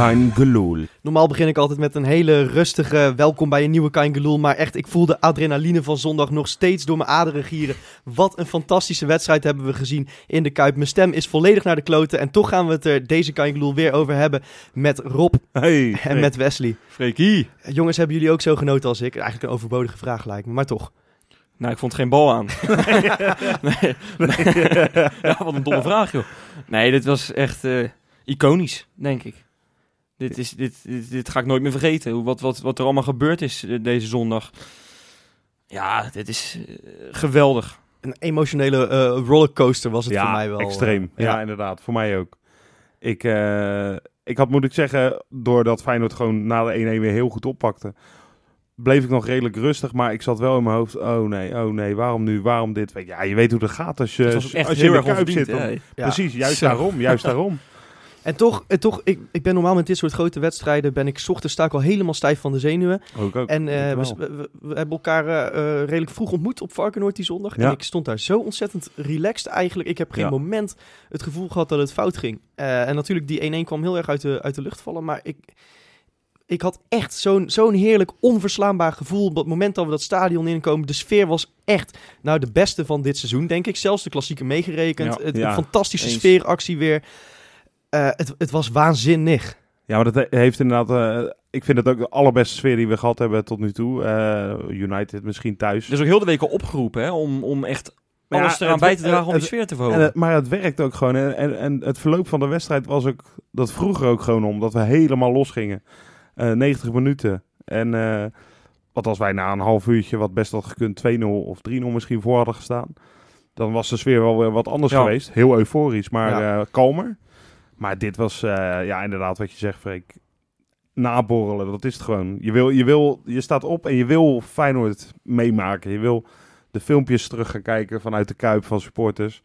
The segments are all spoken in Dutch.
Kein Geloel. Normaal begin ik altijd met een hele rustige welkom bij een nieuwe Kein Geloel. Maar echt, ik voel de adrenaline van zondag nog steeds door mijn aderen gieren. Wat een fantastische wedstrijd hebben we gezien in de Kuip. Mijn stem is volledig naar de kloten. En toch gaan we het er deze Kein Geloel weer over hebben met Rob Hey, en met Wesley. Freekie. Jongens, hebben jullie ook zo genoten als ik? Eigenlijk een overbodige vraag lijkt me, maar toch. Nou, ik vond geen bal aan. nee, nee. ja, wat een domme vraag, joh. Nee, dit was echt eh, iconisch, denk ik. Dit, is, dit, dit, dit ga ik nooit meer vergeten. Hoe, wat, wat, wat er allemaal gebeurd is eh, deze zondag. Ja, dit is eh, geweldig. Een emotionele eh, rollercoaster was het ja, voor mij wel. extreem. ja. inderdaad. Voor mij ook. Ik, eh, ik had, moet ik zeggen, doordat Feyenoord gewoon na de 1-1 weer heel goed oppakte, bleef ik nog redelijk rustig. Maar ik zat wel in mijn hoofd, oh nee, oh nee, waarom nu, waarom dit? Weet je, Ja, je weet hoe het gaat als je, Het was ook echt als je in heel de kuip zit. dan-. Ja. Precies, juist daarom, juist daarom. En toch, en toch ik, ik ben normaal met dit soort grote wedstrijden, ben ik ochtends sta ik al helemaal stijf van de zenuwen. Ook, ook. En eh, we, hebben elkaar eh, eh, redelijk vroeg ontmoet op Varkenoord die zondag. Ja. En ik stond daar zo ontzettend relaxed eigenlijk. Ik heb geen Ja. moment het gevoel gehad dat het fout ging. En natuurlijk, die 1-1 kwam heel erg uit de, uit de lucht vallen. Maar ik, ik had echt zo'n zo'n heerlijk onverslaanbaar gevoel. Op het moment dat we dat stadion inkomen, de sfeer was echt nou, de beste van dit seizoen, denk ik. Zelfs de klassieke meegerekend. Ja. Een fantastische Eens. sfeeractie weer. Eh, het, het was waanzinnig. Ja, maar dat he- heeft inderdaad, eh, ik vind het ook de allerbeste sfeer die we gehad hebben tot nu toe. Eh, United misschien thuis. Is ook heel de week al opgeroepen hè, om, om echt Maar alles ja, eraan bij te dragen om het- die sfeer te En, verhogen. het- maar het werkt ook gewoon. En, en, en het verloop van de wedstrijd was ook dat vroeger ook gewoon om. Dat we helemaal los gingen. Eh 90 minuten. En eh, wat als wij na een half uurtje, wat best had gekund, 2-0 of 3-0 misschien voor hadden gestaan. Dan was de sfeer wel weer wat anders Ja. geweest. Heel euforisch, maar Ja. eh, kalmer. Maar dit was, eh, ja inderdaad wat je zegt Freek. Naborrelen, dat is het gewoon. Je, wil, je, wil, je staat op en je wil Feyenoord meemaken. Je wil de filmpjes terug gaan kijken vanuit de Kuip van supporters.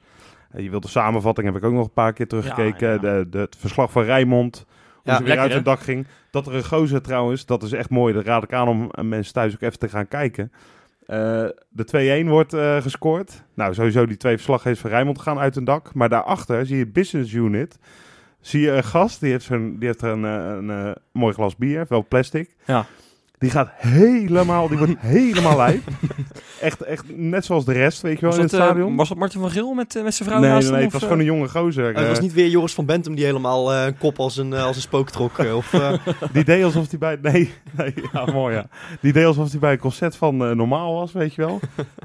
Eh, je wilt de samenvatting, heb ik ook nog een paar keer teruggekeken. Ja, ja. De, de, het verslag van Rijmond, hoe Ja, ze weer lekker, uit het dak ging. Dat er een gozer trouwens, dat is echt mooi. Dat raad ik aan om eh, mensen thuis ook even te gaan kijken. De 2-1 wordt gescoord. Nou, sowieso die twee verslaggevers van Rijnmond gaan uit een dak. Maar daarachter zie je business unit. Zie je een gast, die heeft, zo'n, die heeft er een, eh, een, eh, mooi glas bier, wel plastic. Ja. Die gaat helemaal, die wordt helemaal lijp. Echt, echt net zoals de rest, weet je wel, was, in het dat, eh, stadion. was dat Martin van Geel met, eh, met zijn vrouw nee, nee, naast nee, hem, het was gewoon een jonge gozer. het was niet weer Joris van Bentum die helemaal eh, een kop als een, als een spook trok. of, eh, Die deed alsof hij bij... Nee, nee ja, mooi ja. Die deed alsof hij bij een concert van eh, Normaal was, weet je wel.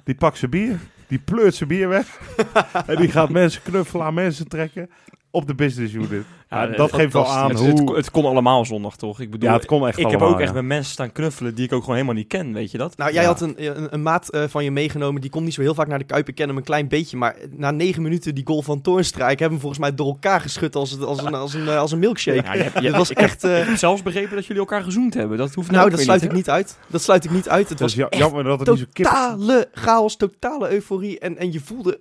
Die pakt zijn bier, die pleurt zijn bier weg. en die gaat mensen knuffelen, aan mensen trekken op de business unit. Ja, Ja, dat geeft wel aan het, hoe... het, het kon allemaal zondag, toch? Ik bedoel, ja, het kon echt ik heb ook echt met mensen staan knuffelen die ik ook gewoon helemaal niet ken, weet je dat? Nou, jij Ja. had een, een, een maat eh, van je meegenomen. Die komt niet zo heel vaak naar de Kuip. Ik ken hem een klein beetje. Maar na negen minuten die goal van Toornstrijk... hebben hem volgens mij door elkaar geschud als, als, een, als, een, eh, als een milkshake. Ja, je hebt- je- Het was ik heb- echt... eh, Ik heb zelfs begrepen dat jullie elkaar gezoend hebben. Dat hoeft nou, ook dat sluit niet, ik niet uit. Dat sluit ik niet uit. Het was jammer dat het niet zo kip... totale chaos, totale euforie. En, en je voelde,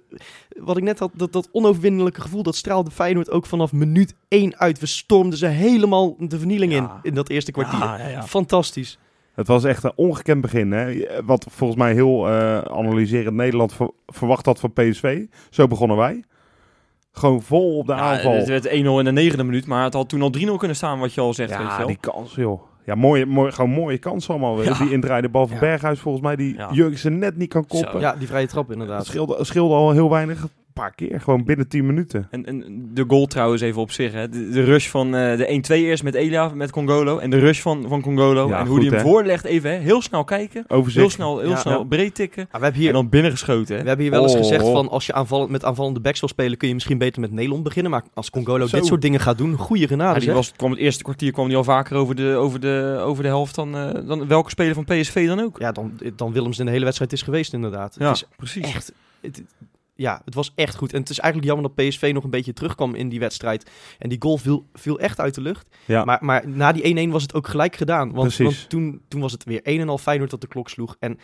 wat ik net had, dat, dat onoverwinnelijke gevoel... dat straalde Feyenoord ook vanaf minuut één uit. We stormden ze helemaal de vernieling in, Ja. in dat eerste kwartier. Ja, ja, ja. Fantastisch. Het was echt een ongekend begin. Hè? Wat volgens mij heel eh, analyserend Nederland ver- verwacht had van PSV. Zo begonnen wij. Gewoon vol op de Ja, aanval. Het werd 1-0 in de negende minuut, maar het had toen al 3-0 kunnen staan, wat je al zegt, weet je Ja, wel. die kans, joh. Ja, mooie, mooie, gewoon mooie kansen allemaal. Ja. Die indraaide bal van Ja. Berghuis volgens mij, die Ja. Jurgensen net niet kan Zo. koppen. Ja, die vrije trap inderdaad. scheelde, scheelde al heel weinig. Paar keer, gewoon binnen 10 minuten. En, en de goal trouwens even op zich. Hè. De, de rush van eh, de 1-2 eerst met Elia, met Congolo. En de rush van, van Congolo. Ja, en hoe goed, die hem hè. voorlegt even. Hè. Heel snel kijken. Overzicht. Heel snel, heel Ja. snel Ja. breed tikken. Ah, we hebben hier, En dan binnengeschoten. Hè. we hebben hier wel eens Oh, gezegd van als je aanvallend, met aanvallende backs wil spelen, kun je misschien beter met Nelon beginnen. Maar als Congolo Zo. dit soort dingen gaat doen, goede genade. die was, kwam het eerste kwartier kwam die al vaker over de, over de, over de helft dan, eh, dan welke speler van PSV dan ook. Ja, dan, dan Willems in de hele wedstrijd is geweest inderdaad. Ja, Het is precies. echt... Het, ja, het was echt goed. En het is eigenlijk jammer dat PSV nog een beetje terugkwam in die wedstrijd. En die goal viel, viel echt uit de lucht. Ja. Maar, maar na die 1-1 was het ook gelijk gedaan. Want, want toen, toen was het weer een en al Feyenoord dat de klok sloeg. En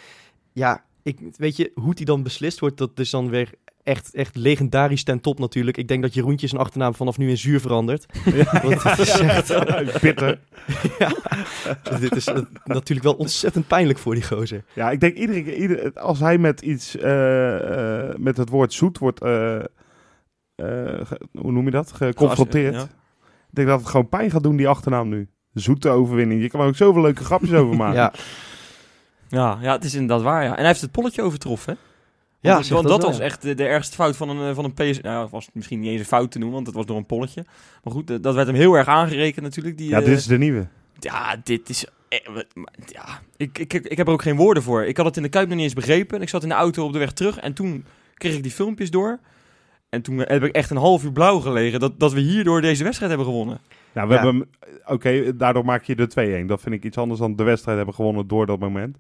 ja, ik, weet je, hoe die dan beslist wordt, dat is dan weer echt, echt legendarisch ten top natuurlijk. Ik denk dat Jeroentje zijn achternaam vanaf nu in zuur verandert. Want het is echt, Bitter. ja, dit is eh, natuurlijk wel ontzettend pijnlijk voor die gozer. Ja, ik denk iedere keer, ieder, als hij met iets, eh, eh, met het woord zoet wordt, eh, eh, ge- hoe noem je dat, geconfronteerd. Ja. Ik denk dat het gewoon pijn gaat doen, die achternaam nu. Zoete overwinning. Je kan er ook zoveel leuke grapjes over maken. Ja, Ja, ja, het is inderdaad waar, ja. En hij heeft het polletje overtroffen, hè? Ja Want, dat wel, was ja. echt de, de ergste fout van een, eh, van een PS... Nou, was misschien niet eens een fout te noemen, want het was door een polletje. Maar goed, eh, dat werd hem heel erg aangerekend natuurlijk. Die, Ja, eh, dit is de nieuwe. Ja, dit is... eh, Ja, ik, ik, ik, heb er ook geen woorden voor. Ik had het in de Kuip nog niet eens begrepen. Ik zat in de auto op de weg terug en toen kreeg ik die filmpjes door. En toen heb ik echt een half uur blauw gelegen dat, dat we hierdoor deze wedstrijd hebben gewonnen. Nou, we Ja. hebben... Oké, daardoor maak je de 2-1. Dat vind ik iets anders dan de wedstrijd hebben gewonnen door dat moment.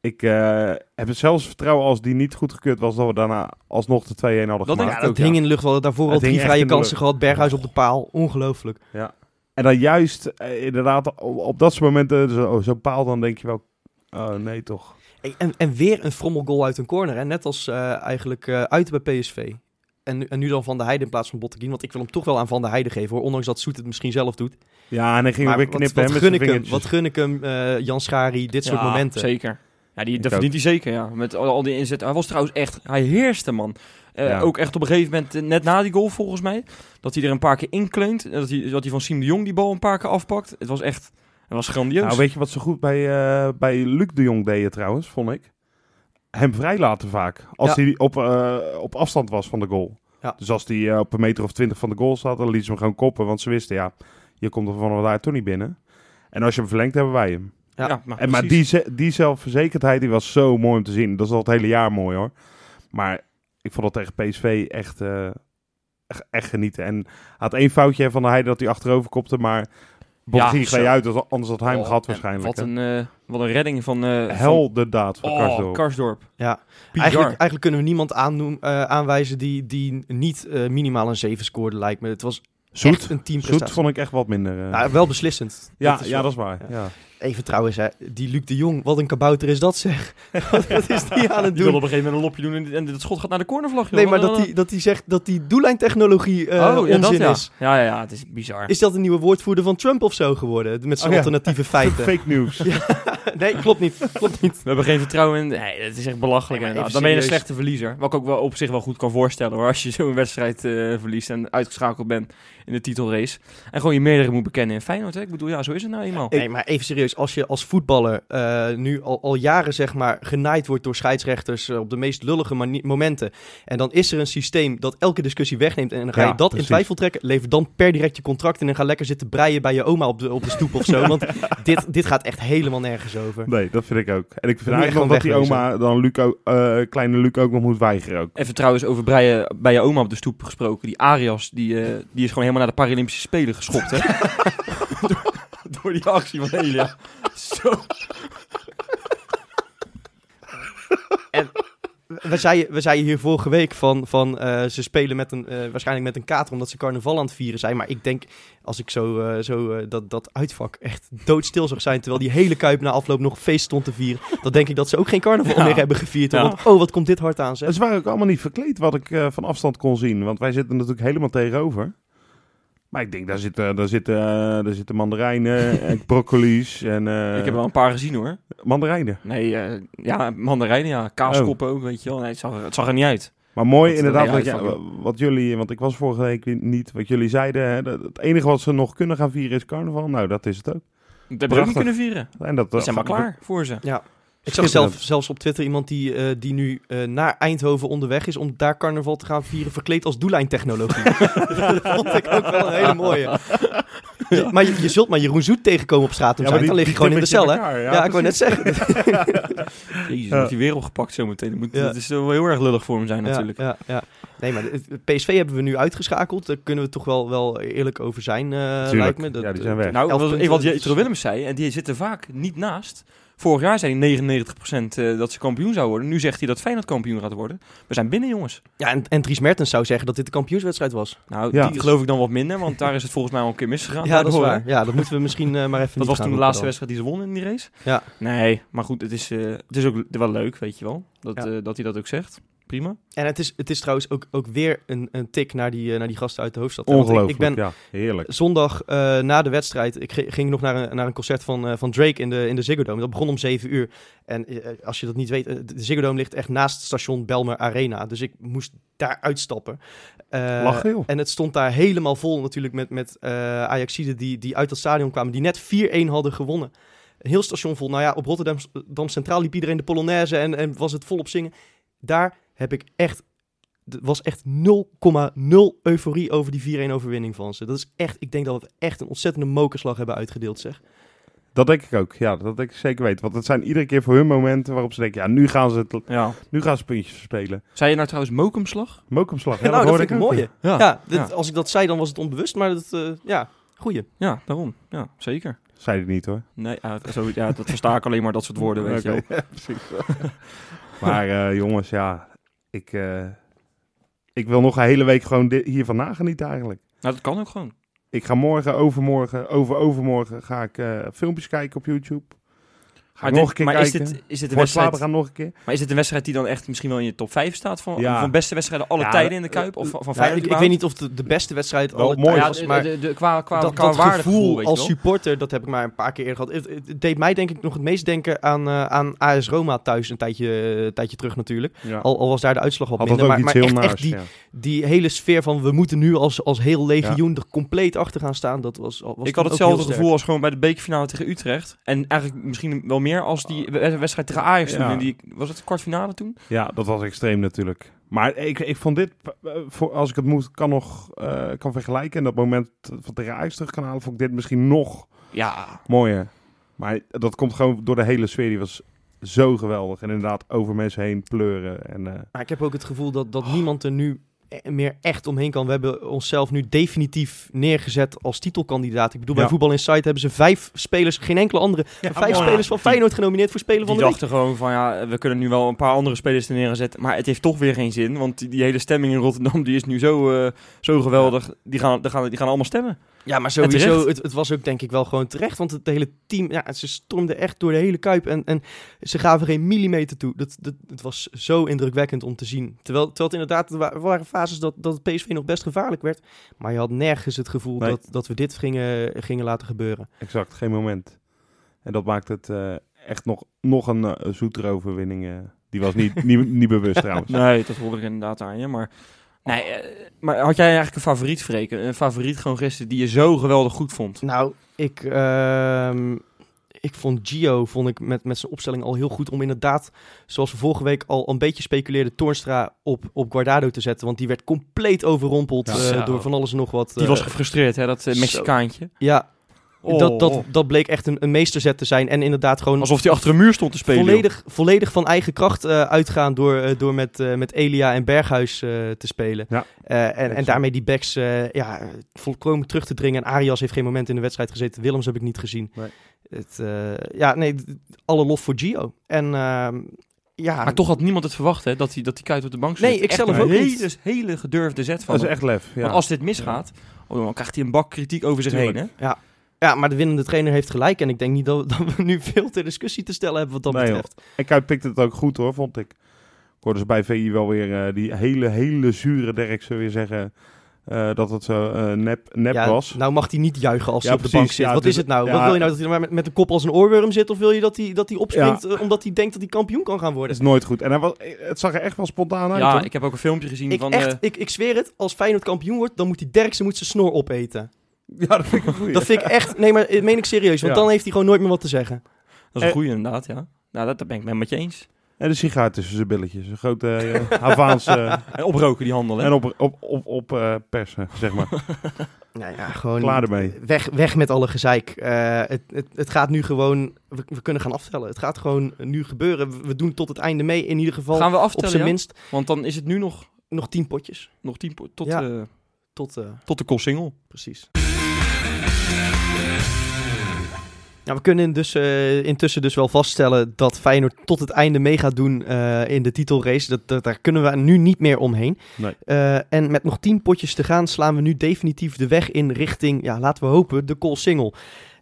Ik eh, heb het zelfs vertrouwen als die niet goedgekeurd was, dat we daarna alsnog de 2-1 hadden Dat denk gemaakt. ik Ja, ook, dat hing ja. in de lucht. We hadden daarvoor al drie vrije de kansen gehad. Berghuis op de paal. Ongelooflijk. En dan juist, eh, inderdaad, op, op dat soort momenten, zo- zo'n paal, dan denk je wel, oh nee toch. En, en, en weer een frommelgoal uit een corner. Hè? Net als eh, eigenlijk eh, uit bij PSV. En, nu- en nu dan Van der Heijden in plaats van Botteguin. Want ik wil hem toch wel aan Van der Heijden geven. Hoor. Ondanks dat Soet het misschien zelf doet. Ja, en hij ging Maar weer wat, knippen wat, met gun ik hem, wat gun ik hem, eh, Jan Schari, dit soort Ja, momenten. Zeker. Ja, die, dat ook. verdient hij zeker, ja. Met al, al die inzet. Hij was trouwens echt... Hij heerste, man. Eh, Ja. Ook echt op een gegeven moment, eh, net na die goal volgens mij, dat hij er een paar keer inkleunt. Dat hij, dat hij van Siem de Jong die bal een paar keer afpakt. Het was echt... Het was grandioos. Nou, weet je wat zo goed bij, eh, bij Luc de Jong deden trouwens, vond ik? Hem vrijlaten vaak. Als Ja. hij op, eh, op afstand was van de goal. Ja. Dus als hij eh, op een meter of twintig van de goal zat, dan liet ze hem gewoon koppen. Want ze wisten, ja, je komt er van daar toch niet binnen. En als je hem verlengt, hebben wij hem. Ja. maar, En, maar die, die zelfverzekerdheid die was zo mooi om te zien. Dat is al het hele jaar mooi hoor. Maar ik vond dat tegen PSV echt, eh, echt, echt genieten. En hij had één foutje van de Heide dat hij achterover kopte. Maar Bottegien Ja, zo. uit, anders had hij hem Oh, gehad waarschijnlijk. Wat een, eh, wat een redding van... eh van Heldendaad van oh, Karsdorp. Karsdorp. Ja. Eigenlijk, eigenlijk kunnen we niemand aannoem, eh, aanwijzen die, die niet eh, minimaal een 7 scoorde, lijkt me. Het was Zoet, echt een teamprestatie. Zoet vond ik echt wat minder. eh. Nou, wel beslissend. ja, Dat is ja, wel- dat is waar. ja. Ja. Even trouwens, hè, die Luc de Jong, wat een kabouter is dat zeg. wat is die aan het Die wil doen? op een gegeven moment een lopje doen en, en dat schot gaat naar de cornervlag. joh. Nee, maar dat hij dat die zegt dat die doellijntechnologie eh oh, ja, dat onzin ja. is. Ja, ja, ja, het is bizar. Is dat een nieuwe woordvoerder van Trump of zo geworden? Met zijn Oh, ja. alternatieve feiten. Fake news. nee, klopt niet. Klopt niet. We hebben geen vertrouwen in... Nee, het is echt belachelijk Nee, Dan ben je een slechte verliezer. Wat ik ook wel op zich wel goed kan voorstellen hoor. Als je zo'n wedstrijd eh, verliest en uitgeschakeld bent in de titelrace. En gewoon je meerdere moet bekennen in Feyenoord. Hè? Ik bedoel, ja, zo is het nou eenmaal. Nee, maar even serieus. Als je als voetballer eh, nu al, al jaren zeg maar genaaid wordt door scheidsrechters eh, op de meest lullige momenten. En dan is er een systeem dat elke discussie wegneemt. En dan ga je Ja, dat precies. in twijfel trekken. Lever dan per direct je contract in en ga lekker zitten breien bij je oma op de, op de stoep of zo. Want dit, dit gaat echt helemaal nergens over. Nee, dat vind ik ook. En ik vind eigenlijk nog dat die oma dan Luc ook, eh, kleine Luc ook nog moet weigeren ook. Even trouwens over breien, bij je oma op de stoep gesproken. Die Arias, die, eh, die is gewoon helemaal naar de Paralympische Spelen geschopt, hè? door, door die actie van Elia. Zo. We zeiden, we zeiden hier vorige week van, van eh, ze spelen met een, eh, waarschijnlijk met een kater omdat ze carnaval aan het vieren zijn. Maar ik denk, als ik zo, eh, zo dat, dat uitvak echt doodstil zag zijn, terwijl die hele Kuip na afloop nog feest stond te vieren, dan denk ik dat ze ook geen carnaval Ja. meer hebben gevierd. Ja. Want, oh, wat komt dit hard aan, zeg. Ze waren ook allemaal niet verkleed wat ik eh, van afstand kon zien. Want wij zitten natuurlijk helemaal tegenover. Maar ik denk, daar zitten, daar zitten, eh, daar zitten mandarijnen en broccoli's en eh, Ik heb wel een paar gezien, hoor. mandarijnen. Nee, eh, ja, mandarijnen, ja. Kaaskoppen ook, weet je wel. Nee, het zag, er- het zag er niet uit. Maar mooi Dat- inderdaad ja, wat, ja, ja, ja. wat jullie, want ik was vorige week niet, wat jullie zeiden. Hè, dat- het enige wat ze nog kunnen gaan vieren is carnaval. Nou, dat is het ook. Dat hebben ook niet kunnen vieren. En dat, Dat zijn maar klaar voor ze. Ik zag zelf, zelfs op Twitter iemand die, eh, die nu eh, naar Eindhoven onderweg is om daar carnaval te gaan vieren, verkleed als doellijntechnologie. dat vond ik ook wel een hele mooie. Je- maar je, je zult maar Jeroen Zoet tegenkomen op straat, Ja, dan lig je gewoon in de cel, hè? je Ja, ik wou net zeggen. Jezus, Ja. wordt die weer opgepakt zometeen. Moet, Ja. dat is wel heel erg lullig voor hem zijn natuurlijk. Ja, ja, ja. Nee, maar het- PSV hebben we nu uitgeschakeld. Daar kunnen we toch wel, wel eerlijk over zijn, eh lijkt me. Dat, Ja, die zijn weg. Nou, wat, wat Jetro Willems zei, en die zit er vaak niet naast. Vorig jaar zei hij 99% eh, dat ze kampioen zou worden. Nu zegt hij dat Feyenoord kampioen gaat worden. We zijn binnen, jongens. Ja, en, en Dries Mertens zou zeggen dat dit de kampioenswedstrijd was. Nou, Ja. die geloof ik dan wat minder, want daar is het volgens mij al een keer misgegaan. Ja, dat is waar. Ja, dat moeten we misschien eh, maar even Dat niet was gaan toen de laatste wedstrijd die ze wonnen in die race. Ja. Nee, maar goed, het is, eh, het is ook wel leuk, weet je wel. Dat, Ja. eh, dat hij dat ook zegt. Prima. En het is, het is trouwens ook, ook weer een, een tik naar die, eh, naar die gasten uit de hoofdstad. Ongelooflijk, Ik, ben ja. Heerlijk. zondag eh, na de wedstrijd, ik ging nog naar een, naar een concert van, eh, van Drake in de, in de Ziggo Dome. Dat begon om 7 uur. En als je dat niet weet, de Ziggo Dome ligt echt naast station Belmer Arena. Dus ik moest daar uitstappen. Joh. En het stond daar helemaal vol natuurlijk met, met Ajaxiden die, die uit dat stadion kwamen, die net 4-1 hadden gewonnen. Een heel station vol. Nou ja, op Rotterdam Dam Centraal liep iedereen de Polonaise en, en was het volop zingen. Daar heb ik echt, het was echt 0,0 euforie over die 4-1 overwinning van ze. Dat is echt, ik denk dat we echt een ontzettende mokerslag hebben uitgedeeld zeg. Dat denk ik ook. Ja, dat denk ik zeker weten. Want het zijn iedere keer voor hun momenten waarop ze denken, ja, nu gaan ze, het, Ja. nu gaan ze puntjes verspelen. Zei je nou trouwens mokumslag? Mokumslag. Ja, nou, dat vind ik mooie. Ja. Ja, dit- ja. als ik dat zei dan was het onbewust, maar dat, eh, ja, goeie. Ja, daarom. Ja, zeker. Zei hij niet hoor. Nee, ja, zo, ja, dat versta ik alleen maar dat soort woorden, weet je wel. precies. maar eh, jongens, ja, ik, eh, ik wil nog een hele week gewoon dit, hiervan nagenieten eigenlijk. Nou, dat kan ook gewoon. Ik ga morgen, overmorgen, over overmorgen ga ik eh, filmpjes kijken op YouTube. Ga nog een keer maar is, dit, is, dit een wedstrijd, gaan nog een keer. maar is dit een wedstrijd die dan echt misschien wel in je top 5 staat van, Ja. van beste wedstrijden alle Ja, tijden in de eh, Kuip? Of van, van Ja, Feyenoord ik, ik weet niet of de beste wedstrijd Wel alle mooi. was, de- maar de, de, qua, qua, dat, qua dat gevoel als supporter, dat heb ik maar een paar keer gehad. Het, het- het deed mij denk ik nog het meest denken aan, eh, aan AS Roma thuis een tijdje, een tijdje terug natuurlijk. Ja. Al, al was daar de uitslag wat Had minder. ook Maar, iets maar heel echt, naars. echt die, ja. die hele sfeer van we moeten nu als, als heel legioen er compleet achter gaan staan. Dat was, was ik had hetzelfde gevoel als gewoon bij de bekerfinale tegen Utrecht. En eigenlijk misschien wel meer als die we- wedstrijd tegen Ajax toen. Ja. Die, was het de kwartfinale toen? ja, dat was extreem natuurlijk. Maar ik, ik vond dit, eh, voor, als ik het moet, kan nog eh, kan vergelijken. En dat moment van tegen Ajax terug kan halen, vond ik dit misschien nog Ja. mooier. Maar dat komt gewoon door de hele sfeer. Die was zo geweldig. En inderdaad over mensen heen pleuren. En, eh, Maar ik heb ook het gevoel dat, dat niemand er nu meer echt omheen kan. We hebben onszelf nu definitief neergezet als titelkandidaat. Ik bedoel, bij. Voetbal Insight hebben ze vijf spelers, geen enkele andere, vijf spelers van Die- Feyenoord genomineerd voor Speler van Die de Week. dachten gewoon van ja, we kunnen nu wel een paar andere spelers er neerzetten. Maar het heeft toch weer geen zin. Want die, die hele stemming in Rotterdam die is nu zo, eh, zo geweldig. Die, gaan, die, gaan, die gaan allemaal stemmen. Ja, maar sowieso, het, het was ook denk ik wel gewoon terecht. Want het hele team, ja, ze stormden echt door de hele kuip. En, en ze gaven geen millimeter toe. Dat, dat, het was zo indrukwekkend om te zien. Terwijl, terwijl het inderdaad, er wa- waren fases dat, dat het PSV nog best gevaarlijk werd. Maar je had nergens het gevoel Nee. dat, dat we dit gingen, gingen laten gebeuren. exact, geen moment. En dat maakt het eh, echt nog, nog een eh, zoetere overwinning. eh. die was niet, niet, niet bewust trouwens. Nee, dat hoor ik inderdaad aan je. Maar, nee, eh, maar had jij eigenlijk een favoriet, Freken? Een favoriet gewoon gisteren die je zo geweldig goed vond? Nou, ik, ehm, ik vond Gio vond ik met, met zijn opstelling al heel goed om inderdaad, zoals we vorige week al een beetje speculeerden, Toornstra op, op Guardado te zetten. Want die werd compleet overrompeld Ja. eh, door van alles en nog wat. Die eh, was gefrustreerd, hè, dat eh, zo. Mexicaantje. Ja, Oh, dat, dat, oh. dat bleek echt een, een meesterzet te zijn. En inderdaad gewoon Alsof hij achter een muur stond te spelen. volledig, volledig van eigen kracht eh, uitgaan door, eh, door met, eh, met Elia en Berghuis eh, te spelen. Ja. Eh, en, en daarmee die backs eh, ja, volkomen terug te dringen. En Arias heeft geen moment in de wedstrijd gezeten. Willems heb ik niet gezien. Nee. Het, eh, ja, nee, alle lof voor Gio. En ehm, ja, Maar toch had niemand het verwacht, hè, dat hij, dat hij kuit op de bank zit. Nee, ik zelf ook hele, niet. hele gedurfde zet van Dat is hem. echt lef. Ja. Want als dit misgaat, oh, dan krijgt hij een bak kritiek over zich heen, hè? ja, maar de winnende trainer heeft gelijk. En ik denk niet dat, dat we nu veel ter discussie te stellen hebben wat dat Nee, joh. betreft. En Kuip pikte het ook goed hoor, vond ik. Ik hoorde ze bij VI wel weer eh, die hele, hele zure Derksen weer zeggen eh, dat het zo eh, nep, nep ja, was. Nou mag hij niet juichen als Ja, hij op de bank zit. Ja, wat dus- is het nou? ja. Wat wil je nou? Dat hij maar met, met de kop als een oorworm zit? Of wil je dat hij, dat hij opspringt omdat hij denkt dat hij kampioen kan gaan Dat worden? is nooit goed. En hij was, het zag er echt wel spontaan uit. Ja, hoor. ik heb ook een filmpje gezien Ik, van... echt, eh, ik, ik zweer het, als Feyenoord kampioen wordt, dan moet die Derksen moet zijn snor opeten. ja, dat vind ik een goeie. Dat vind ik echt, nee maar eh, meen ik serieus, want Ja. dan heeft hij gewoon nooit meer wat te zeggen. dat is een eh, goeie inderdaad, ja. Nou, dat, dat ben ik met je eens. En de sigaar tussen zijn billetjes. Een grote eh, Havaanse... En oproken die handel, hè? en op, op, op, op eh, persen, zeg maar. Nou ja, gewoon Klaar ermee. weg, weg met alle gezeik. Eh, het, het, het gaat nu gewoon, we, we kunnen gaan aftellen. Het gaat gewoon nu gebeuren. We, we doen tot het einde mee, in ieder geval Gaan we op aftellen, zijn ja? minst Want dan is het nu nog, nog tien potjes. nog tien po- tot, Ja. eh, Tot, eh, tot de single. Precies. Nou, we kunnen dus, eh, intussen dus wel vaststellen dat Feyenoord tot het einde mee gaat doen eh, in de titelrace. Dat, dat, daar kunnen we nu niet meer omheen. Nee. Eh, en met nog tien potjes te gaan slaan we nu definitief de weg in richting, ja, laten we hopen, de Col Single.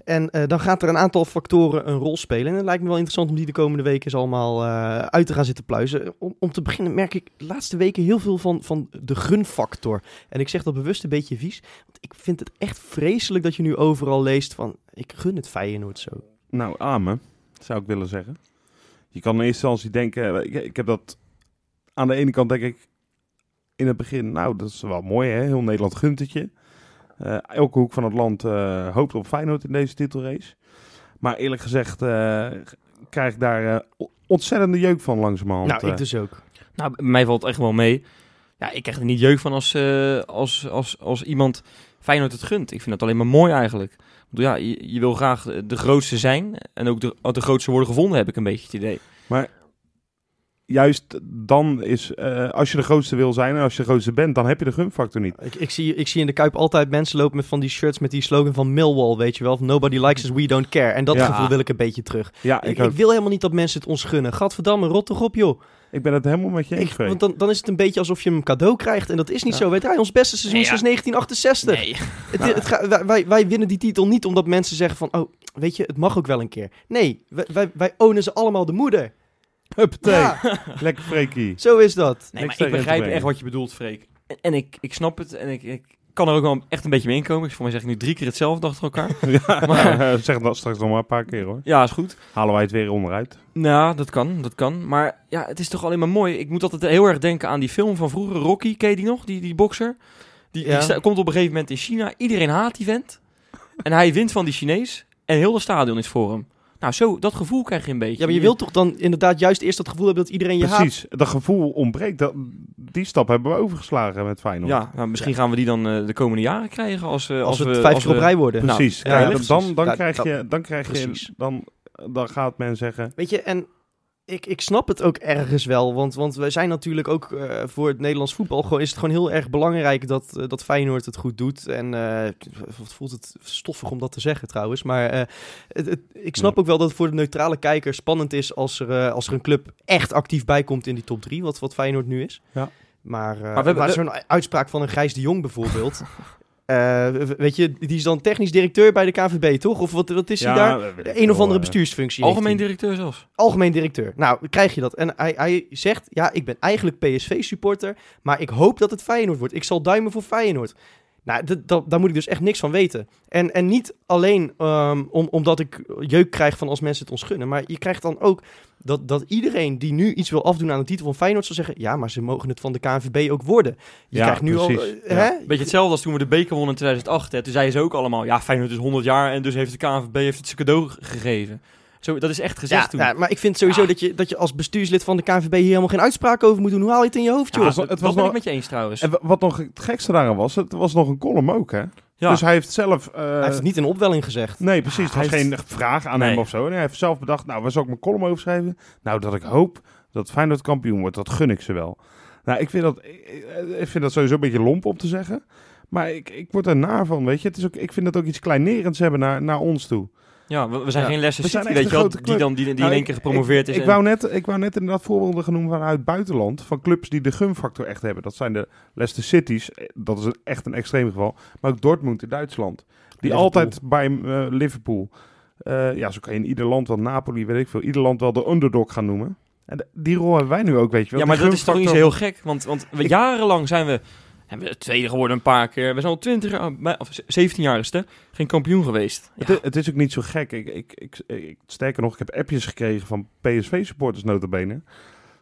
En eh, dan gaat er een aantal factoren een rol spelen. En het lijkt me wel interessant om die de komende weken eens allemaal eh, uit te gaan zitten pluizen. Om, om te beginnen merk ik de laatste weken heel veel van, van de gunfactor. En ik zeg dat bewust een beetje vies. Want ik vind het echt vreselijk dat je nu overal leest van... Ik gun het Feyenoord zo. Nou, amen, zou ik willen zeggen. Je kan in eerste instantie denken, ik, ik heb dat aan de ene kant denk ik in het begin, nou dat is wel mooi hè, heel Nederland gunt het je. Eh, elke hoek van het land eh, hoopt op Feyenoord in deze titelrace. Maar eerlijk gezegd eh, krijg ik daar ontzettende jeuk van langzamerhand. nou, ik dus ook. Nou, mij valt echt wel mee. Ja, ik krijg er niet jeuk van als, eh, als, als, als iemand Feyenoord het gunt. Ik vind dat alleen maar mooi eigenlijk. Ja, je, je wil graag de grootste zijn. En ook de, ook de grootste worden gevonden, heb ik een beetje het idee. Juist dan is, eh, als je de grootste wil zijn en als je de grootste bent, dan heb je de gunfactor niet. Ik, ik, zie, ik zie in de Kuip altijd mensen lopen met van die shirts met die slogan van Millwall, weet je wel. Van Nobody likes us, we don't care. En dat Ja. gevoel wil ik een beetje terug. Ja, Ik, ik, ik ook. wil helemaal niet dat mensen het ons gunnen. Gadverdamme, rot toch op, joh. ik ben het helemaal met je eens. Want dan, dan is het een beetje alsof je hem een cadeau krijgt. En dat is niet Ja. zo. Weet je, ons beste seizoen Nee, ja. sinds 1968. Nee. Het, het ga- wij- wij, wij winnen die titel niet omdat mensen zeggen van... Oh, weet je, het mag ook wel een keer. Nee, wij, wij, wij ownen ze allemaal de moeder. Huppatee. Ja, Lekker Freekie. zo is dat. Nee, Niks maar ik begrijp echt wat je bedoelt, Freek. En, en ik, ik snap het en ik, ik kan er ook wel echt een beetje mee inkomen. Voor mij zeg ik nu drie keer hetzelfde achter elkaar. Ja, Maar- zeg dat straks nog maar een paar keer hoor. ja, is goed. Halen wij het weer onderuit. Nou, dat kan, dat kan. Maar ja, het is toch alleen maar mooi. Ik moet altijd heel erg denken aan die film van vroeger, Rocky, ken je die nog? Die, die bokser. Die, die Ja. komt op een gegeven moment in China. Iedereen haat die vent. En hij wint van die Chinees. En heel de stadion is voor hem. Nou, zo, dat gevoel krijg je een beetje. Ja, maar je wilt toch dan inderdaad juist eerst dat gevoel hebben dat iedereen je haat? Precies, dat gevoel ontbreekt. Dat, die stap hebben we overgeslagen met Feyenoord. Ja, nou, misschien gaan we die dan eh, de komende jaren krijgen als, eh, Als, we we het vijf als keer op rij worden. Nou, precies. ja, precies. dan, dan Ja, krijg je, dan krijg je, precies. dan, dan gaat men zeggen. Weet je, en ik, ik snap het ook ergens wel. Want, want wij zijn natuurlijk ook eh, voor het Nederlands voetbal... Gewoon, is het gewoon heel erg belangrijk dat, eh, dat Feyenoord het goed doet. En eh, voelt het stoffig om dat te zeggen trouwens. Maar het, het- ik snap ook wel dat het voor de neutrale kijker spannend is... als er, als er een club echt actief bij komt in die top 3. Wat, wat Feyenoord nu is. Ja. Maar, we maar, hebben- zo'n uitspraak van een Gijs de Jong bijvoorbeeld... eh, weet je, die is dan technisch directeur bij de KVB, toch? Of wat, wat is hij daar? ik Een of andere eh, bestuursfunctie. Algemeen directeur zelfs. Algemeen directeur. Nou, krijg je dat. En hij, hij zegt, ja, ik ben eigenlijk PSV-supporter, maar ik hoop dat het Feyenoord wordt. Ik zal duimen voor Feyenoord. Nou, dat, dat, daar moet ik dus echt niks van weten. En, en niet alleen ehm, om, omdat ik jeuk krijg van als mensen het ons gunnen, maar je krijgt dan ook dat, dat iedereen die nu iets wil afdoen aan de titel van Feyenoord zal zeggen, ja, maar ze mogen het van de KNVB ook worden. Je Ja, krijgt nu precies. al... eh, Ja. Hè? Beetje hetzelfde als toen we de beker wonnen in 2008. Hè. Toen zeiden ze ook allemaal, ja, Feyenoord is 100 jaar en dus heeft de KNVB heeft het zijn cadeau ge- gegeven. Zo, dat is echt gezegd Ja, toen. ja, maar ik vind sowieso Ja. dat, je, dat je als bestuurslid van de KNVB hier helemaal geen uitspraak over moet doen. Hoe haal je het in je hoofd, Ja, joh? het was- dat was ben nog- ik met je eens trouwens. En wa- wat nog het gekste daaraan was, het was nog een column ook, hè? Ja. Dus hij heeft zelf... eh, Hij heeft het niet in opwelling gezegd. Nee, precies. Het Hij was heeft- geen vraag aan Nee. hem of zo. Nee, hij heeft zelf bedacht, nou, waar zal ik mijn column over schrijven? Nou, dat ik hoop dat Feyenoord kampioen wordt. Dat gun ik ze wel. Nou, ik vind dat, ik, ik vind dat sowieso een beetje lomp om te zeggen. Maar ik, ik word er naar van, weet je. Het is ook, ik vind dat ook iets kleinerends hebben naar, naar ons toe. Ja, we, we zijn Ja. geen Leicester City, weet je wel, die, dan, die, die Nou, in één ik- keer gepromoveerd ik, is. Ik en- wou, net, ik wou net inderdaad voorbeelden genoemd vanuit het buitenland. Van clubs die de gunfactor echt hebben. Dat zijn de Leicester Cities. eh, Dat is een, echt een extreem geval. Maar ook Dortmund in Duitsland. Die Liverpool. altijd bij eh, Liverpool. eh, ja, zo kan je in ieder land wel Napoli, weet ik veel. Ieder land wel de underdog gaan noemen. En de- die rol hebben wij nu ook, weet je wel. ja, maar dat is toch niet zo gunfactor- heel gek? Want, want we, jarenlang zijn we, hebben we tweede geworden een paar keer. We zijn al 20 jaar, bij- of 17 jaar is het, hè, geen kampioen geweest. Ja. Het, is- het is ook niet zo gek. Ik, ik, ik, ik- sterker nog, ik heb appjes gekregen van PSV-supporters notabene.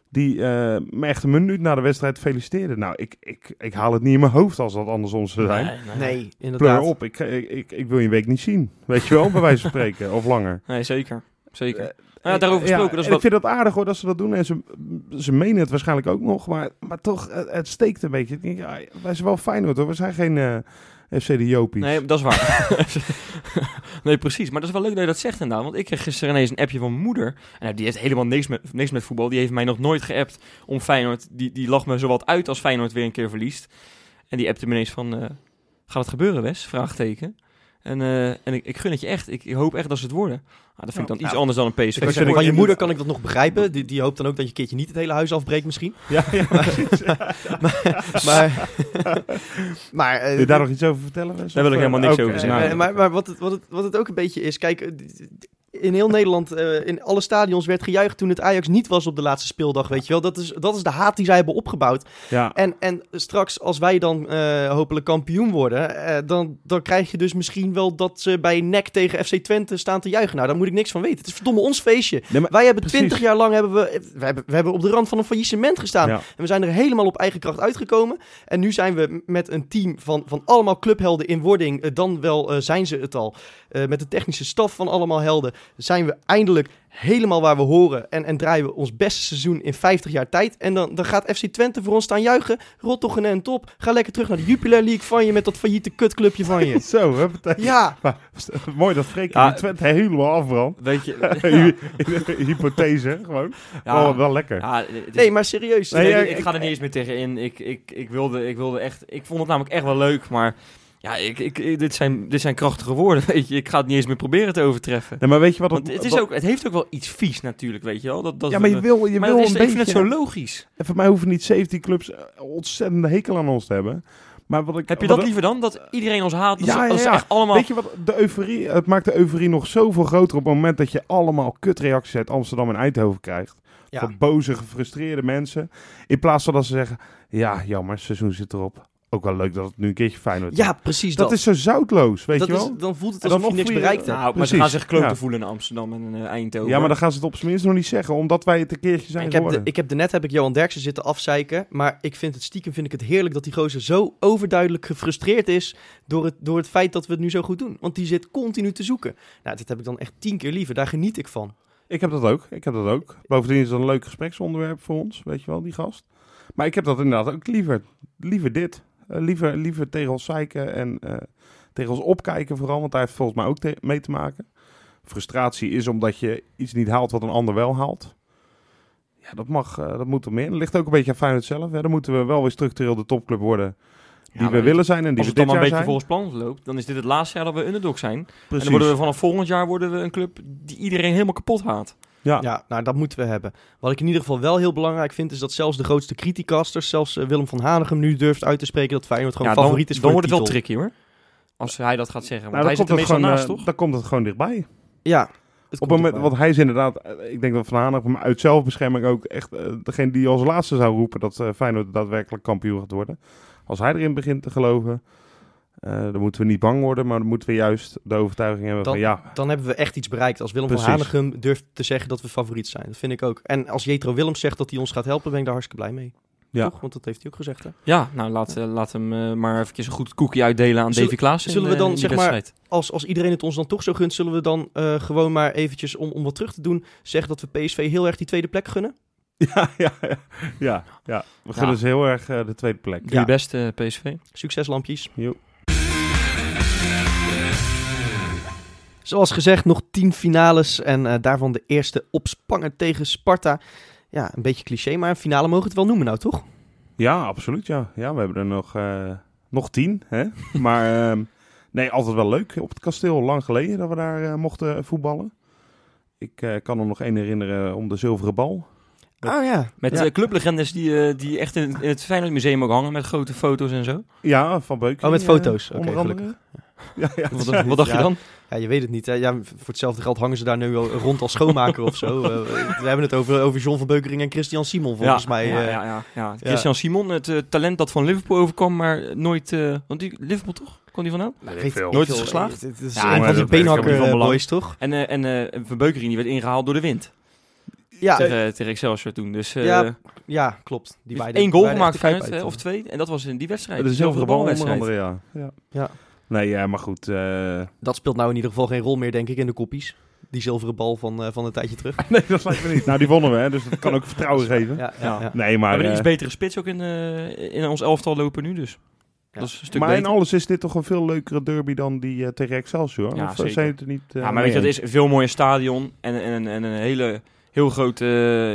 Die eh, me echt een minuut na de wedstrijd feliciteerden. Nou, ik, ik, ik haal het niet in mijn hoofd als dat andersom zou zijn. Nee, nee, Nee, Pleur inderdaad. op, ik, ik, ik, ik wil je een week niet zien. Weet je wel, bij wijze van spreken. Of langer. Nee, zeker. Zeker. Eh, ja, daarover Ja, gesproken, dat is. Ik vind het aardig hoor dat ze dat doen. En ze, ze menen het waarschijnlijk ook nog. Maar, maar toch, het, steekt een beetje. Ja, wij zijn wel fijn hoor. We zijn geen eh, FC de Jopies. Nee, dat is waar. nee, precies. Maar dat is wel leuk dat je dat zegt inderdaad. Want ik kreeg gisteren ineens een appje van mijn moeder. En die heeft helemaal niks met, niks met voetbal. Die heeft mij nog nooit geappt om Feyenoord. Die, die lag me zowat uit als Feyenoord weer een keer verliest. En die appte me ineens van... eh, gaat het gebeuren, Wes? Vraagteken. En, eh, en ik, ik gun het je echt. Ik, ik hoop echt dat ze het worden. Ah, dat vind ik dan iets nou, anders dan een PSV. Zeggen, van je moeder kan ik dat nog begrijpen. Die, die hoopt dan ook dat je een keertje niet het hele huis afbreekt misschien. Ja, ja. Maar, maar eh, Wil je daar nog iets over vertellen? Daar wil ik helemaal eh, niks over zeggen. maar maar wat, het, wat, het, wat het ook een beetje is, kijk, in heel Nederland, eh, in alle stadions werd gejuicht toen het Ajax niet was op de laatste speeldag, weet je wel. Dat is, dat is de haat die zij hebben opgebouwd. Ja, En, en straks, als wij dan eh, hopelijk kampioen worden, eh, dan, dan krijg je dus misschien wel dat ze bij NEC tegen FC Twente staan te juichen. Nou, daar moet ik niks van weten. Het is verdomme ons feestje. Nee, maar- wij hebben twintig jaar lang hebben we, we, hebben, we hebben op de rand van een faillissement gestaan. ja. En we zijn er helemaal op eigen kracht uitgekomen. En nu zijn we met een team van, van allemaal clubhelden in wording. dan wel zijn ze het al. Met de technische staf van allemaal helden. Zijn we eindelijk helemaal waar we horen. En, en draaien we ons beste seizoen in 50 jaar tijd. En dan, dan gaat FC Twente voor ons staan juichen. Rot toch en top. Ga lekker terug naar de Jupiler League van je. Met dat failliete kutclubje van je. Zo, huppatee. Ja, Maar, mooi dat Freek Ja. Twente helemaal afbrandt. Weet je... Hy- Hypothese, gewoon. Ja. Wel, wel lekker. Ja, het is- nee, maar serieus. Nee, Nee, ja, ik, ik ik- ga er niet eens meer tegen in. Ik, ik, ik, wilde, ik wilde echt... Ik vond het namelijk echt wel leuk, maar... Ja, ik, ik, dit, zijn, dit zijn krachtige woorden, weet je. Ik ga het niet eens meer proberen te overtreffen. Nee, maar weet je wat het, is ook, het heeft ook wel iets vies natuurlijk, weet je wel. Dat, dat Ja, maar je wil, je maar wil is, een ik vind beetje... het zo logisch. En voor mij hoeven niet 17 clubs eh, ontzettende hekel aan ons te hebben. Maar wat ik, Heb je dat liever dan? Dat iedereen ons haat? Dat Ja, ja, ja. echt allemaal... Weet je wat, de euforie, het maakt de euforie nog zoveel groter op het moment dat je allemaal kutreacties uit Amsterdam en Eindhoven krijgt. Ja. Van boze, gefrustreerde mensen. In plaats van dat ze zeggen, ja, jammer, seizoen zit erop. Ook wel leuk dat het nu een keertje Feyenoord Ja, is. precies Dat dat. is zo zoutloos, weet dat je is, wel? dan voelt het alsof je niks bereikt hebt. nou, maar ze gaan zich kloten ja. voelen in Amsterdam en uh, Eindhoven. Ja, maar dan gaan ze het op zijn minst nog niet zeggen, omdat wij het een keertje zijn Ik heb, de, geworden. ik heb de net heb ik Johan Derksen zitten afzeiken. Maar ik vind het stiekem vind ik het heerlijk dat die gozer zo overduidelijk gefrustreerd is door het, door het feit dat we het nu zo goed doen. Want die zit continu te zoeken. Nou, dat heb ik dan echt tien keer liever. Daar geniet ik van. Ik heb dat ook. Ik heb dat ook. Bovendien is dat een leuk gespreksonderwerp voor ons, weet je wel, die gast. Maar ik heb dat inderdaad ook liever. Liever dit. Eh, liever, liever tegen ons zeiken en eh, tegen ons opkijken vooral, want daar heeft volgens mij ook te- mee te maken. Frustratie is omdat je iets niet haalt wat een ander wel haalt. Ja, dat mag, eh, dat moet er meer. Dat ligt ook een beetje aan Feyenoord zelf. Hè. Dan moeten we wel weer structureel de topclub worden die Ja, we willen zijn en die Als we het dan een beetje zijn. volgens plan loopt, dan is dit het laatste jaar dat we underdog zijn. En dan worden we vanaf volgend jaar worden we een club die iedereen helemaal kapot haat. Ja. Ja, nou, dat moeten we hebben. Wat ik in ieder geval wel heel belangrijk vind, is dat zelfs de grootste criticasters, zelfs eh, Willem van Hanegem, nu durft uit te spreken dat Feyenoord gewoon Ja, dan, favoriet is dan voor wordt de het wel tricky hoor. Als hij dat gaat zeggen. Want Nou, hij dan, zit komt er gewoon, naast, eh, toch? dan komt het gewoon dichtbij. Ja. het Op komt het moment, want hij is inderdaad, eh, ik denk dat Van Hanegem uit zelfbescherming ook echt degene die als laatste zou roepen dat Feyenoord daadwerkelijk kampioen gaat worden. Als hij erin begint te geloven, eh, dan moeten we niet bang worden, maar dan moeten we juist de overtuiging hebben Dan- van ja, Dan hebben we echt iets bereikt. Als Willem Precies. van Hanegem durft te zeggen dat we favoriet zijn. Dat vind ik ook. En als Jetro Willems zegt dat hij ons gaat helpen, ben ik daar hartstikke blij mee. Ja. Toch? Want dat heeft hij ook gezegd. Hè? Ja, nou laat, eh, laat hem eh, maar eventjes een goed koekje uitdelen aan Davy Klaas. zullen we dan, zeg maar, Als, als iedereen het ons dan toch zo gunt, zullen we dan eh, gewoon maar eventjes, om, om wat terug te doen, zeggen dat we PSV heel erg die tweede plek gunnen? ja, ja, ja, ja, ja. We gunnen ze heel erg de tweede plek. Doe Ja. je best, PSV. Succeslampjes. Jo. Zoals gezegd, nog tien finales en eh, daarvan de eerste op Spangen tegen Sparta. Ja, een beetje cliché, maar een finale mogen we het wel noemen nou, toch? Ja, absoluut. Ja, ja we hebben er nog, eh, nog tien. Hè? maar ehm, nee, altijd wel leuk op het kasteel. Lang geleden dat we daar eh, mochten voetballen. Ik eh, kan er nog één herinneren om de zilveren bal. Oh ja. Met ja. clublegendes die, die echt in, in het Feyenoord Museum ook hangen met grote foto's en zo. Ja, van Beuken. Oh, met foto's. Oké, andere. Ja, ja, Wat, ja, wat dacht ja. je dan? Ja, je weet het niet. Hè? Ja, voor hetzelfde geld hangen ze daar nu al rond als schoonmaker of zo. Eh, we hebben het over, over John van Beukering en Christian Simon volgens ja, mij. Ja, eh. ja, ja, ja. Christian Simon, het eh, talent dat van Liverpool overkwam, maar nooit... eh, want die, Liverpool toch? Kon die weet ik veel. Nooit veel. is geslaagd? Het is Ja, een maar van die beenhakker boys, toch? En, en eh Van Beukering die werd ingehaald door de wind. Ja, tegen, tegen Excelsior toen. Dus eh Ja, ja klopt. Die beide- één goal beide gemaakt of twee. En dat was in die wedstrijd. De zilveren bal onder balwedstrijd. andere, ja. ja. Nee, ja, maar goed. eh, Dat speelt nou in ieder geval geen rol meer, denk ik, in de koppies. Die zilveren bal van, eh, van een tijdje terug. nee, dat lijkt me niet. Nou, die wonnen we, hè, dus dat kan ook vertrouwen geven. Ja, Ja. ja, ja. Nee, We maar... hebben een eh, iets betere spits ook in, eh, in ons elftal lopen nu dus. Ja. Dat is een stuk maar in alles is dit toch een veel leukere derby dan die tegen Excelsior? Ja, of zeker. zijn het er niet... ja, maar weet je, dat is een veel mooier stadion en, en, en een hele... Heel grote,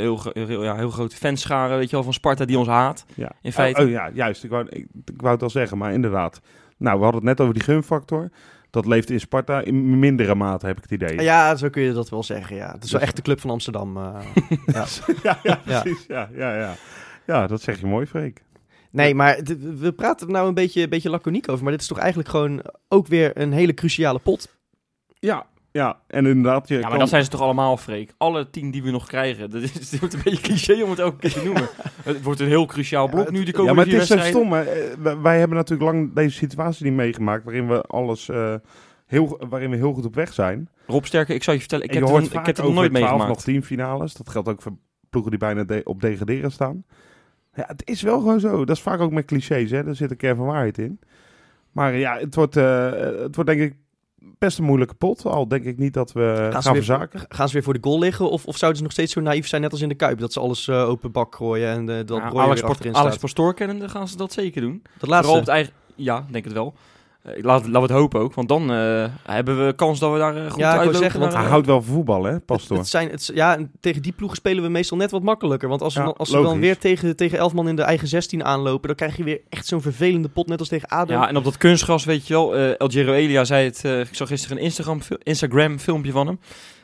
heel, gro- heel, ja, heel grote fanscharen, weet je wel, van Sparta die ons haat. Ja. In feite. Oh, oh ja, juist. Ik wou, ik, ik wou het al zeggen, maar inderdaad. Nou, we hadden het net over die gunfactor. Dat leeft in Sparta in mindere mate, heb ik het idee. Ja, zo kun je dat wel zeggen, ja. Het is wel Dus- echt de club van Amsterdam. eh. ja. ja, ja, precies. Ja, ja, ja. ja, dat zeg je mooi, Freek. Nee, maar we praten er nou een beetje, een beetje laconiek over. Maar dit is toch eigenlijk gewoon ook weer een hele cruciale pot. Ja, ja. En inderdaad, je Ja, maar kan- dat zijn ze toch allemaal, Freek? Alle tien die we nog krijgen. Dat is, het wordt een beetje cliché om het elke keer te noemen. het wordt een heel cruciaal blok nu, die Ja, komende maar het is zo stom. Hè. Eh, wij- hebben natuurlijk lang deze situatie niet meegemaakt, waarin we alles eh, heel, waarin we heel goed op weg zijn. Rob Sterke, ik zou je vertellen, ik heb, het, ik heb het nooit 12 meegemaakt. nog 10 finales. Dat geldt ook voor ploegen die bijna de- op degraderen staan. Ja, het is wel gewoon zo. Dat is vaak ook met clichés. Hè. Daar zit een kern van waarheid in. Maar ja, het wordt, eh, het wordt denk ik best een moeilijke pot. Al denk ik niet dat we gaan, ze weer, verzaken. gaan ze weer voor de goal liggen? Of, of zouden ze nog steeds zo naïef zijn, net als in de Kuip? Dat ze alles eh, open bak gooien en eh, dat Ja, Breuer Alex, Port- Alex. Pastoor kennende gaan ze dat zeker doen. Dat Vooral op laatste. het eigen... Ja, denk het wel. Eh, laat, laten we het hopen ook, want dan eh, hebben we kans dat we daar eh, goed Ja, ik uitlopen. zeggen, want Hij houdt wel van voetbal, hè, Pastoor. Het zijn, het, ja, en tegen die ploegen spelen we meestal net wat makkelijker. Want als, we Ja, als ze dan weer tegen, tegen elf man in de eigen 16 aanlopen, dan krijg je weer echt zo'n vervelende pot, net als tegen ADO. Ja, en op dat kunstgras, weet je wel, eh El Giro Elia zei het, eh, ik zag gisteren een Instagram, Instagram filmpje van hem.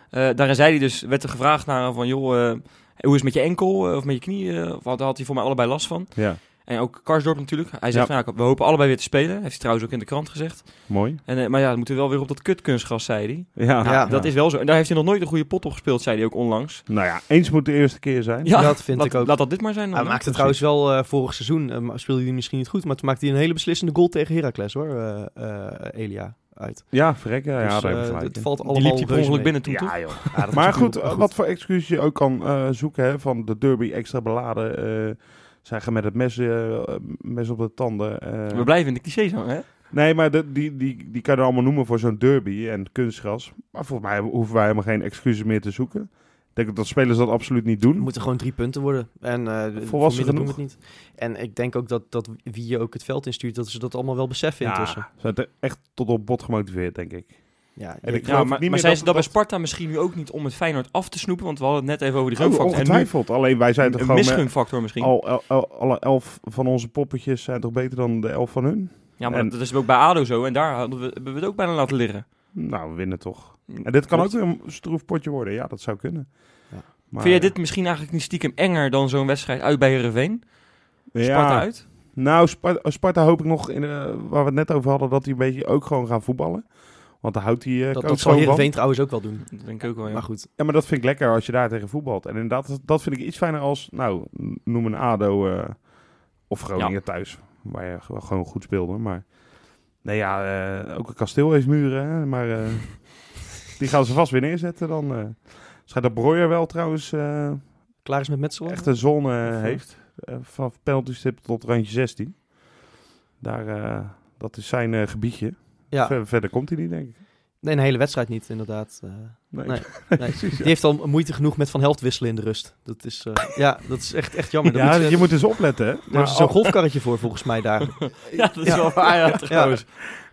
Eh, daarin zei hij dus, werd er gevraagd naar hem van, joh, eh, hoe is het met je enkel of met je knie? of had, had hij voor mij allebei last van. Ja, En ook Karsdorp natuurlijk. Hij zegt, Ja. van, ja, we hopen allebei weer te spelen. Heeft hij trouwens ook in de krant gezegd. mooi. En, eh, maar ja, we moeten wel weer op dat kutkunstgras, zei hij. Ja, Ja, Dat is wel zo. En daar heeft hij nog nooit een goede pot op gespeeld, zei hij ook onlangs. Nou ja, eens moet de eerste keer zijn. Ja, dat vind laat, ik ook. Laat dat dit maar zijn dan. Hij maakte trouwens wel eh, vorig seizoen, eh, speelde hij misschien niet goed, maar toen maakte hij een hele beslissende goal tegen Heracles hoor, eh, eh, Elia uit. Ja, verrek. Ja, Dus, het valt Die allemaal liep mee. binnen toch? Ja, joh. Ja, dat is Maar goed, wat voor excuus je ook kan eh, zoeken, hè, van de derby extra beladen. eh zij gaan met het mes, eh, mes op de tanden. eh. We blijven in de clichés hangen, hè? Nee, maar de, die, die, die kan je allemaal noemen voor zo'n derby en kunstgras. Maar volgens mij hoeven wij helemaal geen excuses meer te zoeken. Ik denk dat spelers dat absoluut niet doen. Het moeten gewoon drie punten worden. En eh voor Volwassen doen het niet. En ik denk ook dat, dat wie je ook het veld instuurt, dat ze dat allemaal wel beseffen intussen. ja, ze zijn er echt tot op bot gemotiveerd, denk ik. Ja, En je- ik Ja, geloof maar, niet maar meer zijn dat- ze dat bij Sparta misschien nu ook niet om het Feyenoord af te snoepen? Want we hadden het net even over die Oh, gunfactor. en nu. Alleen wij zijn toch een gewoon... met- misgunfactor misschien. al, al- al- alle elf van onze poppetjes zijn toch beter dan de elf van hun? ja, maar en- dat is ook bij ADO zo. En daar hadden we, hebben we het ook bijna laten liggen. Nou, we winnen toch. En dit kan ook weer een stroef potje worden. Ja, dat zou kunnen. Ja. Maar, Vind jij dit misschien eigenlijk niet stiekem enger dan zo'n wedstrijd uit bij Heerenveen? ja, Sparta uit? Nou, Sparta, Sparta hoop ik nog, in, eh, waar we het net over hadden, dat die een beetje ook gewoon gaan voetballen. Want daar houdt hij uh, dat, dat zal. Heerenveen trouwens ook wel doen. Dat denk ik ook wel, ja. Maar goed, Ja, maar dat vind ik lekker als je daar tegen voetbalt. En inderdaad, dat, vind ik iets fijner als, nou, noem een ADO eh, of Groningen Ja. thuis. Waar je gewoon- goed speelde. Maar nee, ja, eh, ook een kasteel heeft muren. Hè, maar eh, die gaan ze vast weer neerzetten dan. eh schijnt dat Breuer wel trouwens eh, klaar is met Metselen? echt een eh? heeft. van penalty stip tot randje 16. Daar, eh, dat is zijn gebiedje. Ja, Ver- verder komt hij niet, denk ik. nee, een hele wedstrijd niet inderdaad. Eh, Nee. Nee. nee. Die heeft al moeite genoeg met Van Helft wisselen in de rust. Dat is, eh, ja, dat is echt, echt jammer. Ja, moet je moet dus opletten, hè. daar Maar is zo'n al- golfkarretje voor volgens mij daar. Ja, dat is wel waar, ja, trouwens.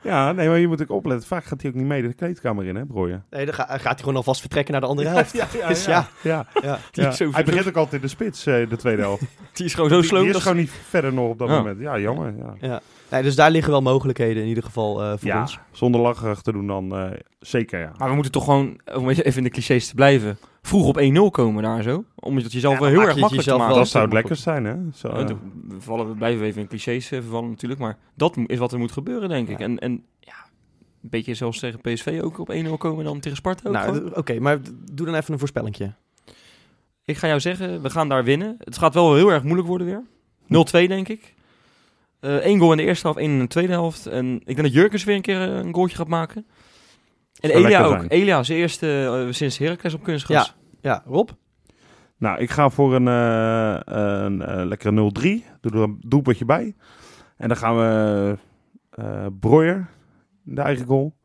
ja, nee, maar je moet ook opletten. Vaak gaat hij ook niet mee de kleedkamer in, hè, Brooien. Nee, dan ga- gaat hij gewoon alvast vertrekken naar de andere helft. ja, Dus ja, ja. ja. Die Ja. is Hij begint ook altijd in de spits, eh, de tweede helft. Die is gewoon zo Die- slow. Die is dat- gewoon niet verder nog op dat Ja. moment. Ja, jammer. Ja, Nee, dus daar liggen wel mogelijkheden in ieder geval eh, voor ja ons. zonder lacherig te doen dan eh, zeker, ja. Maar we moeten toch gewoon, om even in de clichés te blijven, vroeg op 1-0 komen daar zo. Omdat jezelf Ja, wel heel erg je makkelijk te maken. dat zou het lekkerst zijn, hè. Zo, Ja, eh, we, vallen, we blijven even in clichés eh, vervallen natuurlijk, maar dat is wat er moet gebeuren, denk ik. En, en ja, een beetje zelfs tegen PSV ook op 1-0 komen en dan tegen Sparta ook Nou, oké, maar doe dan even een voorspellingje. Ik ga jou zeggen, we gaan daar winnen. Het gaat wel heel erg moeilijk worden weer. 0-2 denk ik. Eén goal in de eerste helft, één in de tweede helft. En ik denk dat Jurkens weer een keer eh, een goaltje gaat maken. En Elia ook. zijn. Elia, zijn eerste eh, sinds Heracles op kunstgras. Ja, Rob? Nou, ik ga voor een, eh, een eh, lekkere 0-3. Doe er een doelpuntje bij. En dan gaan we eh Breuer, de eigen goal.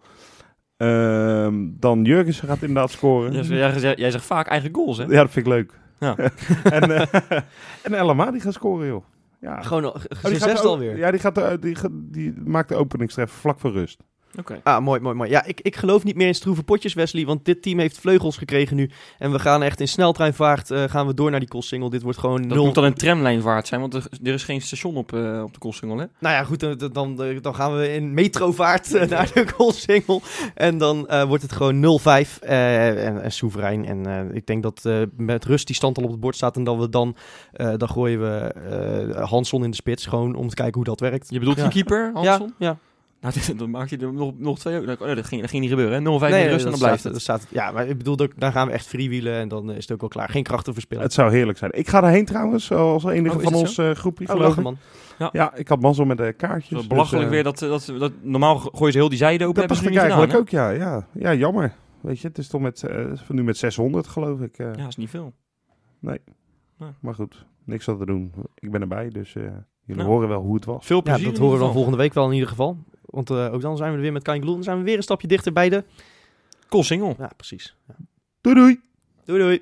Ehm, dan Jurgensen gaat inderdaad scoren. Jij, jij, jij- jij zegt vaak eigen goals, hè? Ja, dat vind ik leuk. Ja. en eh en Elma, die gaat scoren, joh. Ja. Gewoon al- Oh, die gaat alweer. Ja, die, gaat de, die, die maakt de openingstreffer vlak voor rust. Oké. Ah, mooi, mooi, mooi. Ja, ik, ik geloof niet meer in stroeve potjes, Wesley. Want dit team heeft vleugels gekregen nu. En we gaan echt in sneltreinvaart eh, gaan we door naar die Koolsingel. Dit wordt gewoon Dat nul. moet dan een tramlijnvaart zijn, want er, er is geen station op, eh, op de Koolsingel, hè? Nou ja, goed, eh, dan, eh, dan gaan we in metrovaart eh, naar de Koolsingel. En dan eh, wordt het gewoon 0-5 eh, en, en soeverein. En eh, ik denk dat eh, met rust die stand al op het bord staat. En dat we dan, eh, dan gooien we eh Hanson in de spits. Gewoon om te kijken hoe dat werkt. Je bedoelt Ja. een keeper, Hansson? Ja, ja. Nou, dan maak je er nog, nog twee... Oh, dat, ging, dat ging niet gebeuren, hè? 0-5 in Nee, de rust en dan blijft staat, het. dat staat, ja, maar ik bedoel, dan gaan we echt freewheelen en dan is het ook wel klaar. Geen krachten verspillen. Het zou heerlijk zijn. Ik ga erheen trouwens, als enige Oh, van ons eh, groepje, Oh, geloof man. Ja, ik had mazzel met de kaartjes. Dus, belachelijk eh, weer dat, dat, dat... Normaal gooien ze heel die zijde open, Dat dacht ik eigenlijk ook, ja, ja. Ja, jammer. Weet je, het is toch met, eh, nu met 600 geloof ik. eh. Ja, dat is niet veel. Maar goed, niks aan te doen. Ik ben erbij, dus eh, jullie Ja. horen wel hoe het was. Veel Ja, plezier dat horen we dan volgende week wel in ieder geval. Want eh, ook dan zijn we er weer met Kain Gloel. Dan zijn we weer een stapje dichter bij de... Koolsingel. Ja, precies. Ja. Doei doei! Doei doei.